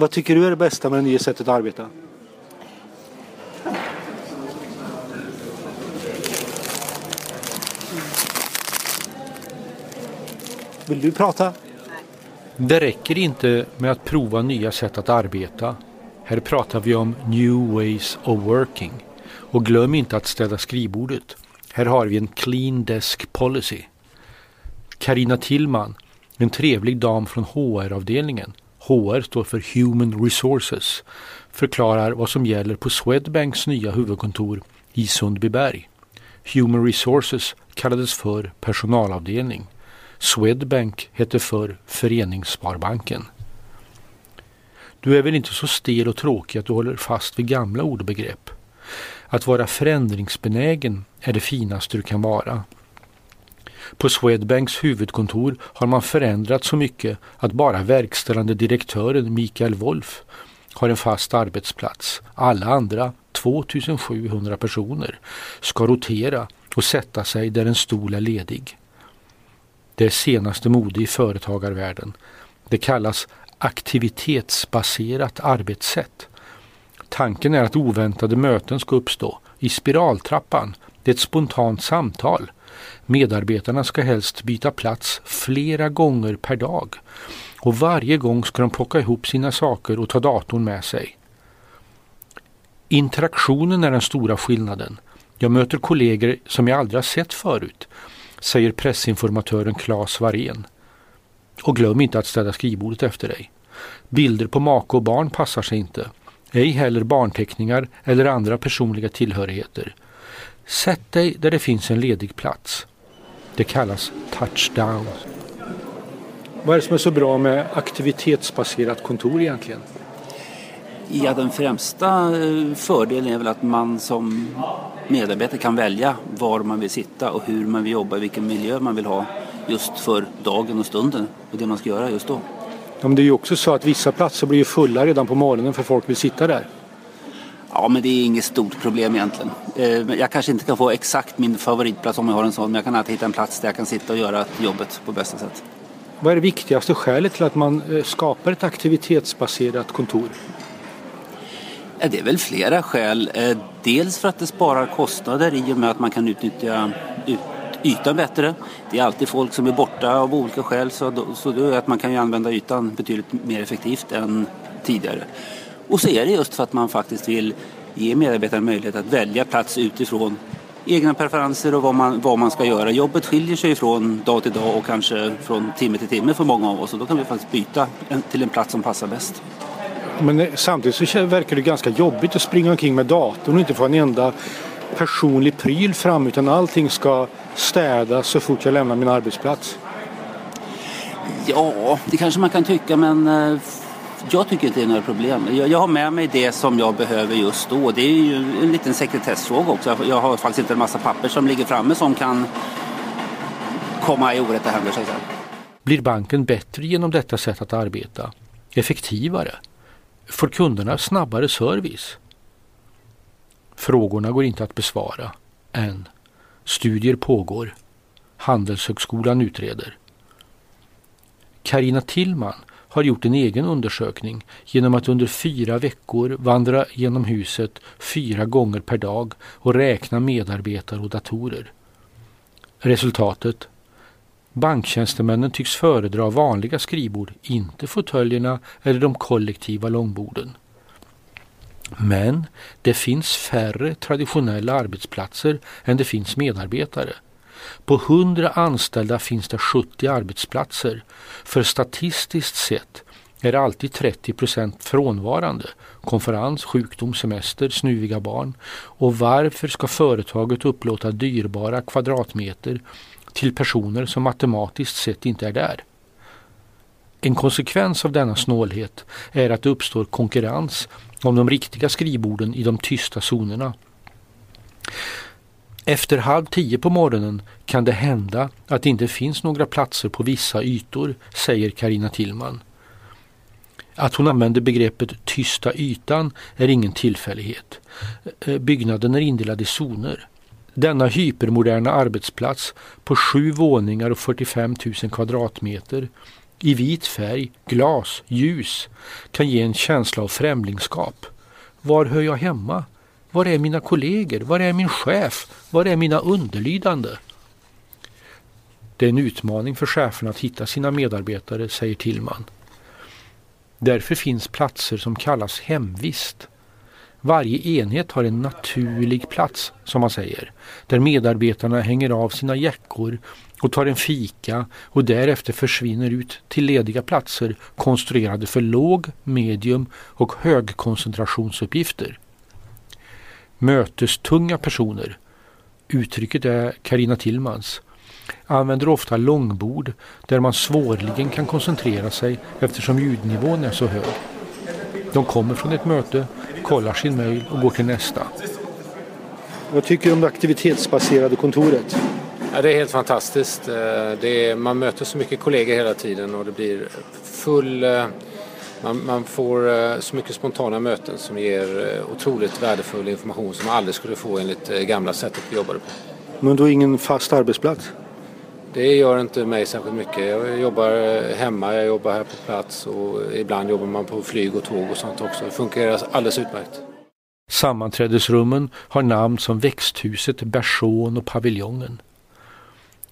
Vad tycker du är det bästa med det nya sättet att arbeta? Vill du prata? Det räcker inte med att prova nya sätt att arbeta. Här pratar vi om New Ways of Working. Och glöm inte att städa skrivbordet. Här har vi en Clean Desk Policy. Karina Tillman, en trevlig dam från HR-avdelningen, HR står för Human Resources, förklarar vad som gäller på Swedbanks nya huvudkontor i Sundbyberg. Human Resources kallades för personalavdelning. Swedbank hette för Föreningssparbanken. Du är väl inte så stel och tråkig att du håller fast vid gamla ord och begrepp? Att vara förändringsbenägen är det finaste du kan vara. På Swedbanks huvudkontor har man förändrat så mycket att bara verkställande direktören Mikael Wolf har en fast arbetsplats. Alla andra, 2700 personer, ska rotera och sätta sig där en stol är ledig. Det är senaste mode i företagarvärlden. Det kallas aktivitetsbaserat arbetssätt. Tanken är att oväntade möten ska uppstå. I spiraltrappan, det är ett spontant samtal. Medarbetarna ska helst byta plats flera gånger per dag. Och varje gång ska de plocka ihop sina saker och ta datorn med sig. Interaktionen är den stora skillnaden. Jag möter kollegor som jag aldrig har sett förut, säger pressinformatören Claes Varén. Och glöm inte att städa skrivbordet efter dig. Bilder på make och barn passar sig inte. Ej heller barnteckningar eller andra personliga tillhörigheter. Sätt dig där det finns en ledig plats. Det kallas touchdown. Vad är det som är så bra med aktivitetsbaserat kontor egentligen? Ja, den främsta eh, fördelen är väl att man som medarbetare kan välja var man vill sitta och hur man vill jobba, vilken miljö man vill ha just för dagen och stunden och det man ska göra just då. Ja, men det är ju också så att vissa platser blir fulla redan på morgonen för folk vill sitta där. Ja, men det är inget stort problem egentligen. Eh, jag kanske inte kan få exakt min favoritplats om jag har en sån, men jag kan alltid hitta en plats där jag kan sitta och göra jobbet på bästa sätt. Vad är det viktigaste skälet till att man eh, skapar ett aktivitetsbaserat kontor? Det är väl flera skäl. Eh, dels för att det sparar kostnader i och med att man kan utnyttja ytan bättre. Det är alltid folk som är borta av olika skäl så, då, så då är att man kan ju använda ytan betydligt mer effektivt än tidigare. Och så är det just för att man faktiskt vill ge medarbetarna möjlighet att välja plats utifrån egna preferenser och vad man, vad man ska göra. Jobbet skiljer sig från dag till dag och kanske från timme till timme för många av oss och då kan vi faktiskt byta till en plats som passar bäst. Men samtidigt så verkar det ganska jobbigt att springa omkring med datorn och inte få en enda personlig pryl fram utan allting ska städas så fort jag lämnar min arbetsplats. Ja, det kanske man kan tycka men eh, jag tycker inte det är några problem. Jag, jag, har med mig det som jag behöver just då. Det är ju en liten sekretessfråga också. Jag har faktiskt inte en massa papper som ligger framme som kan komma i orätta händer. Så Blir banken bättre genom detta sätt att arbeta? Effektivare? Får kunderna snabbare service? Frågorna går inte att besvara än. Studier pågår. Handelshögskolan utreder. Karina Tillman har gjort en egen undersökning genom att under fyra veckor vandra genom huset fyra gånger per dag och räkna medarbetare och datorer. Resultatet? Banktjänstemännen tycks föredra vanliga skrivbord, inte fåtöljerna eller de kollektiva långborden. Men det finns färre traditionella arbetsplatser än det finns medarbetare. På 100 anställda finns det 70 arbetsplatser. För statistiskt sett är det alltid 30 procent frånvarande. Konferens, sjukdom, semester, snuviga barn. Och varför ska företaget upplåta dyrbara kvadratmeter till personer som matematiskt sett inte är där? En konsekvens av denna snålhet är att det uppstår konkurrens om de riktiga skrivborden i de tysta zonerna. Efter halv tio på morgonen kan det hända att det inte finns några platser på vissa ytor, säger Karina Tillman. Att hon använder begreppet tysta ytan är ingen tillfällighet. Eh, byggnaden är indelad i zoner. Denna hypermoderna arbetsplats på sju våningar och 45 000 kvadratmeter i vit färg, glas, ljus kan ge en känsla av främlingskap. Var hör jag hemma? Var är mina kollegor? Var är min chef? Var är mina underlydande? Det är en utmaning för cheferna att hitta sina medarbetare, säger Tillman. Därför finns platser som kallas hemvist. Varje enhet har en naturlig plats, som man säger, där medarbetarna hänger av sina jackor och tar en fika och därefter försvinner ut till lediga platser konstruerade för låg, medium och högkoncentrationsuppgifter. Mötestunga personer, uttrycket är Karina Tillmans, använder ofta långbord där man svårligen kan koncentrera sig eftersom ljudnivån är så hög. De kommer från ett möte, kollar sin mejl och går till nästa. Vad tycker du om det aktivitetsbaserade kontoret? Ja, det är helt fantastiskt. Eh, är, man möter så mycket kollegor hela tiden och det blir full... Eh, man, man, får eh, så mycket spontana möten som ger otroligt värdefull information som man aldrig skulle få enligt gamla sättet vi jobbade på. Men du har ingen fast arbetsplats? Det gör inte mig särskilt mycket. Jag jobbar hemma, jag jobbar här på plats och ibland jobbar man på flyg och tåg och sånt också. Det fungerar alldeles utmärkt. Sammanträdesrummen har namn som växthuset, bersån och paviljongen.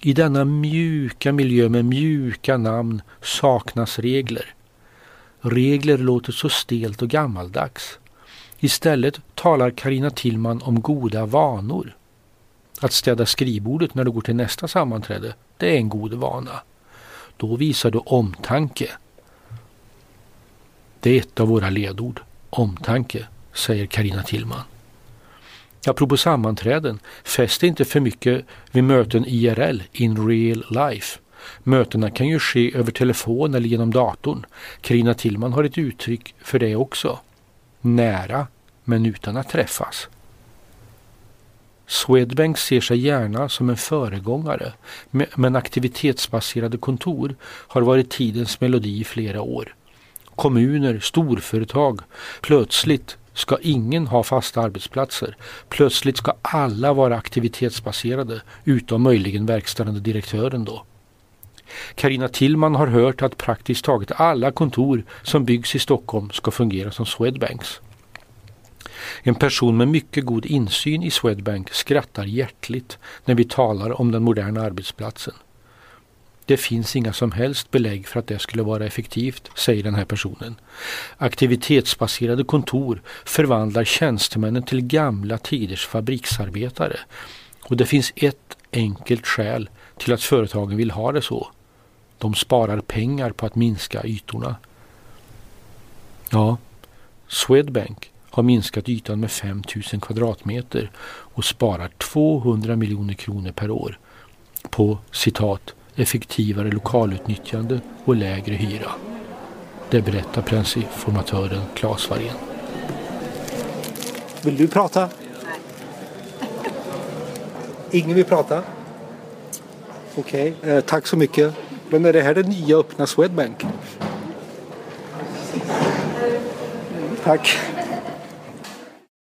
I denna mjuka miljö med mjuka namn saknas regler. Regler låter så stelt och gammaldags. Istället talar Karina Tillman om goda vanor. Att städa skrivbordet när du går till nästa sammanträde, det är en god vana. Då visar du omtanke. Det är ett av våra ledord. Omtanke, säger Karina Tillman. Apropå sammanträden, fäst inte för mycket vid möten IRL, in real life. Mötena kan ju ske över telefon eller genom datorn. Karina Tillman har ett uttryck för det också. Nära, men utan att träffas. Swedbank ser sig gärna som en föregångare, men aktivitetsbaserade kontor har varit tidens melodi i flera år. Kommuner, storföretag, plötsligt ska ingen ha fasta arbetsplatser. Plötsligt ska alla vara aktivitetsbaserade, utom möjligen verkställande direktören då. Karina Tillman har hört att praktiskt taget alla kontor som byggs i Stockholm ska fungera som Swedbanks. En person med mycket god insyn i Swedbank skrattar hjärtligt när vi talar om den moderna arbetsplatsen. Det finns inga som helst belägg för att det skulle vara effektivt, säger den här personen. Aktivitetsbaserade kontor förvandlar tjänstemännen till gamla tiders fabriksarbetare. Och det finns ett enkelt skäl till att företagen vill ha det så. De sparar pengar på att minska ytorna. Ja, Swedbank har minskat ytan med 5000 kvadratmeter och sparar 200 miljoner kronor per år på citat effektivare lokalutnyttjande och lägre hyra. Det berättar transformatören Claes Varén. Vill du prata? Ingen vill prata? Okej, okay. eh, tack så mycket. Men är det här det nya öppna Swedbank? Tack.